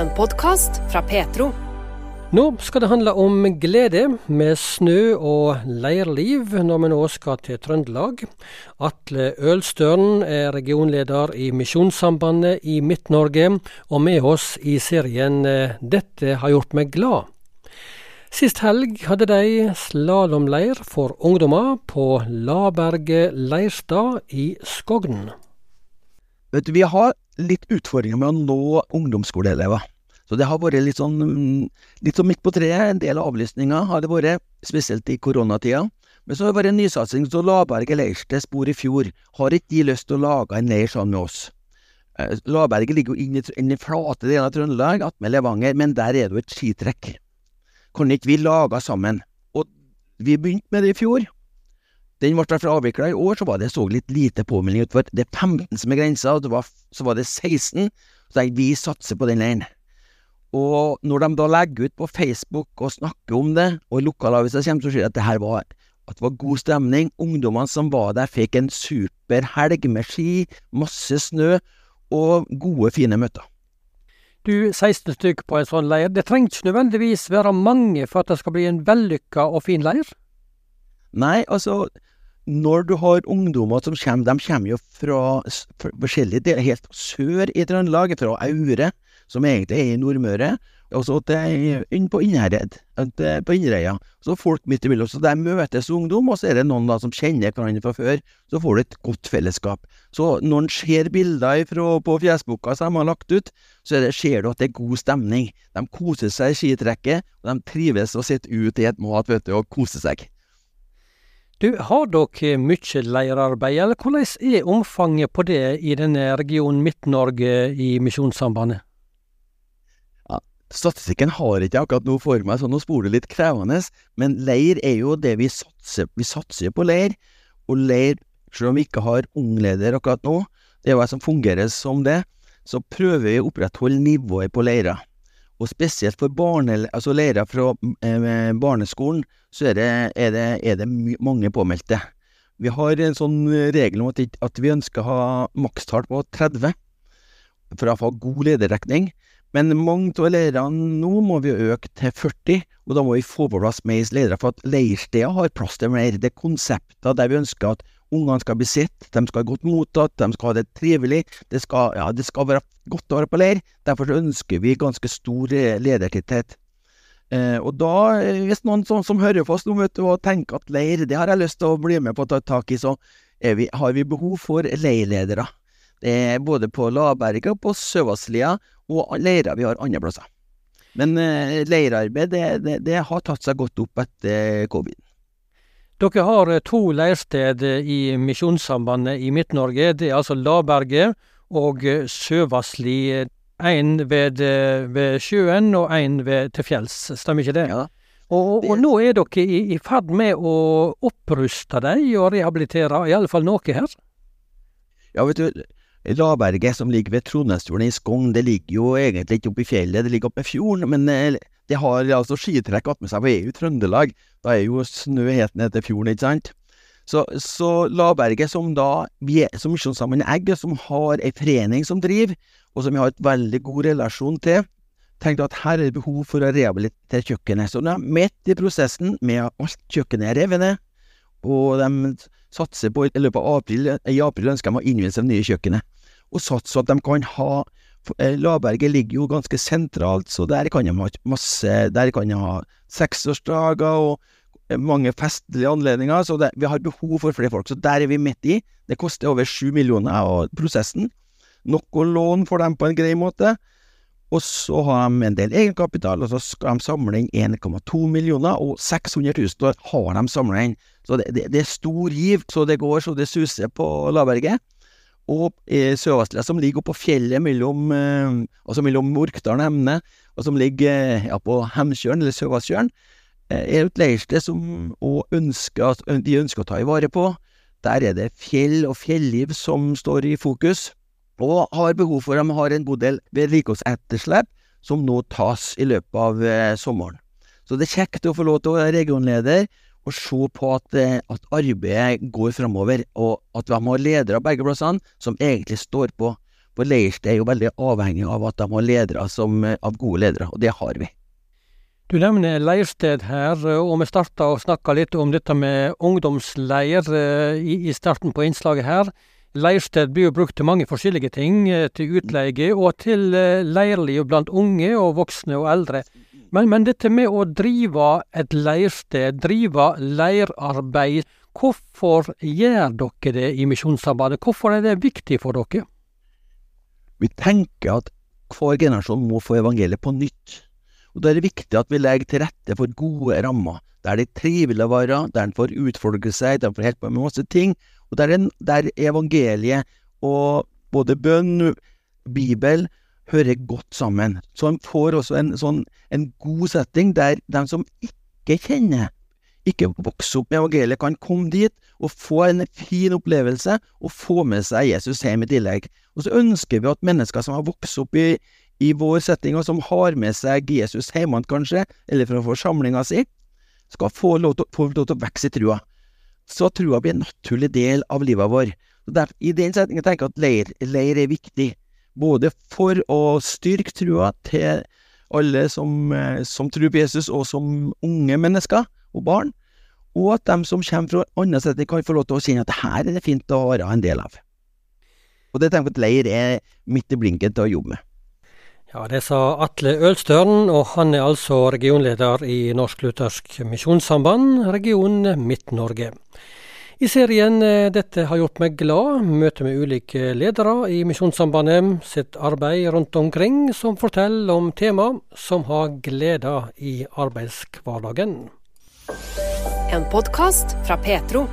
En podkast fra Petro. Nå skal det handle om glede med snø og leirliv når vi nå skal til Trøndelag. Atle Ølstøren er regionleder i Misjonssambandet i Midt-Norge, og med oss i serien eh, 'Dette har gjort meg glad'. Sist helg hadde de slalåmleir for ungdommer på Laberget leirstad i Skogn. Vet du, Vi har litt utfordringer med å nå ungdomsskoleelever. Så det har vært litt sånn, mm, litt sånn midt på treet. En del av avlysninga har det vært, spesielt i koronatida. Men så har det vært en nysatsing. Så Laberget leirsted spor i fjor. Har ikke de lyst til å lage en leir sammen med oss? Eh, Laberget ligger jo inne i, den flate delen av Trøndelag, attmed Levanger, men der er det jo et skitrekk. Kan ikke vi lage sammen? Og vi begynte med det i fjor. Den ble derfor avvikla i år, så var det så litt lite påmelding utover. Det er 15 som er grensa, og var, så var det 16. Så tenkte vi satser på den leiren. Og når de da legger ut på Facebook og snakker om det, og lokalavisa kommer, så sier de at det her var, at det var god stemning. Ungdommene som var der, fikk en super helg med ski, masse snø og gode, fine møter. Du, 16 stykk på en sånn leir. Det ikke nødvendigvis være mange for at det skal bli en vellykka og fin leir? Nei, altså, når du har ungdommer som kommer, de kommer jo fra, forskjellige deler, helt sør i Trøndelag, fra Aure, som egentlig er i Nordmøre, og så til inn på Innherred, på Innreia. Så folk midt imellom. Så der møtes ungdom, og så er det noen da som kjenner hverandre fra før. Så får du et godt fellesskap. Så når en ser bilder ifra, på fjesboka som de har lagt ut, så det, ser du at det er god stemning. De koser seg i skitrekket, og de trives og sitter ute i et mat, vet du, og koser seg. Du, har dere mye leirarbeid, eller hvordan er omfanget på det i denne regionen Midt-Norge i Misjonssambandet? Statistikken har ikke akkurat nå for meg, så nå spoler litt krevende, men leir er jo det vi satser Vi satser på leir, og leir, selv om vi ikke har ungleder akkurat nå, det er jo jeg som fungerer som det, så prøver vi å opprettholde nivået på leirer. Og spesielt for barne, altså lærere fra eh, barneskolen, så er det, er det, er det mange påmeldte. Vi har en sånn regel om at, at vi ønsker å ha makstall på 30, for å få god lederrekning. Men mange av leirene nå må vi øke til 40, og da må vi få på plass mer ledere, for at leirsteder har plass til mer. Det er konsepter der vi ønsker at ungene skal bli sett, de skal ha godt mottatt, de skal ha det trivelig, det skal, ja, det skal være godt å være på leir. Derfor ønsker vi ganske stor eh, ledertetthet. Eh, og da, eh, hvis noen sånn som hører på oss nå, vet du, og tenker at leir, det har jeg lyst til å bli med på å ta tak i, så vi, har vi behov for leirledere. Det er både på Laberget på Søvasslia, og leirer vi har andre plasser. Men eh, leirarbeid, det, det, det har tatt seg godt opp etter covid. Dere har eh, to leirsted eh, i Misjonssambandet i Midt-Norge. Det er altså Laberget og eh, Søvassli. Én ved, eh, ved sjøen og én til fjells, stemmer ikke det? Ja. Og, og nå er dere i, i ferd med å oppruste dem og rehabilitere, i alle fall noe her? Ja, vet du, Laberget som ligger ved Trondheimsfjorden i Skogn, det ligger jo egentlig ikke oppe i fjellet, det ligger oppe i fjorden, men eh, det har altså skitrekk attmed seg, for det er jo Trøndelag, da er jo snø helt ned til fjorden, ikke sant? Så, så Laberget som da, vi er, som Misjonssambandet Egg, som har ei forening som driver, og som vi har et veldig god relasjon til, tenkte at her er det behov for å rehabilitere kjøkkenet. Så de midt i prosessen med alt kjøkkenet er revet ned, og de satser på, i løpet av april, i april ønsker de å innvie det nye kjøkkenet, og satser at de kan ha eh, Laberget ligger jo ganske sentralt, så der kan de ha masse, der kan de ha seksårsdager og eh, mange festlige anledninger, så det, vi har behov for flere folk, så der er vi midt i. Det koster over sju millioner av prosessen. Nok å låne for dem på en grei måte, og så har de en del egenkapital, og så skal de samle inn 1,2 millioner, og 600 000 har de samla inn. Så det, det, det er stor giv, så det går så det suser på Laberget. Og i Sørvestlia, som ligger oppå fjellet mellom, eh, altså mellom Orkdal og Hemne, og som ligger eh, ja, på Hemtjørn, eller Sørvastkjølen, eh, er et leirsted som ønsker, de ønsker å ta i vare på. Der er det fjell og fjelliv som står i fokus, og har behov for De har en god del vedlikeholdsetterslep som nå tas i løpet av eh, sommeren. Så det er kjekt å få lov til å være regionleder og se på at, eh, at arbeidet går framover, og at de har ledere av begge plassene som egentlig står på. For leirsted er jo veldig avhengig av at de har ledere som, av gode ledere, og det har vi. Du nevner leirsted her, og vi starta å snakke litt om dette med ungdomsleir i starten på innslaget her. Leirsted blir jo brukt til mange forskjellige ting, til utleie og til leirliv blant unge og voksne og eldre. Men, men dette med å drive et leirsted, drive leirarbeid, hvorfor gjør dere det i Misjonssambandet? Hvorfor er det viktig for dere? Vi tenker at hver generasjon må få evangeliet på nytt. Og Da er det viktig at vi legger til rette for gode rammer, der det er trivelig å være, der en får utfordre seg, der en får holde på med masse ting, og det er, en, der evangeliet og både bønn, Bibel, hører godt sammen. Så en får også en, sånn, en god setting der de som ikke kjenner ikke vokser opp med evangeliet, kan komme dit og få en fin opplevelse og få med seg Jesus hjem i tillegg. Og så ønsker vi at mennesker som har vokst opp i, i vår setting, og som har med seg Jesus hjemme kanskje, eller fra forsamlinga si, skal få lov, til, få lov til å vokse i trua. Så trua blir en naturlig del av livet vår. Der, I den setningen tenker jeg at leir, leir er viktig, både for å styrke trua til alle som, eh, som tror på Jesus, og som unge mennesker, og barn, og at de som kommer fra andre steder, kan få lov til å kjenne at det her er det fint å være en del av. Og det tenker jeg at leir er midt i blinken til å jobbe med. Ja, det sa Atle Ølstøren, og han er altså regionleder i Norsk Luthersk Misjonssamband, region Midt-Norge. I serien eh, 'Dette har gjort meg glad' møter vi ulike ledere i Misjonssambandet sitt arbeid rundt omkring, som forteller om tema som har glede i arbeidshverdagen. En podkast fra Petro.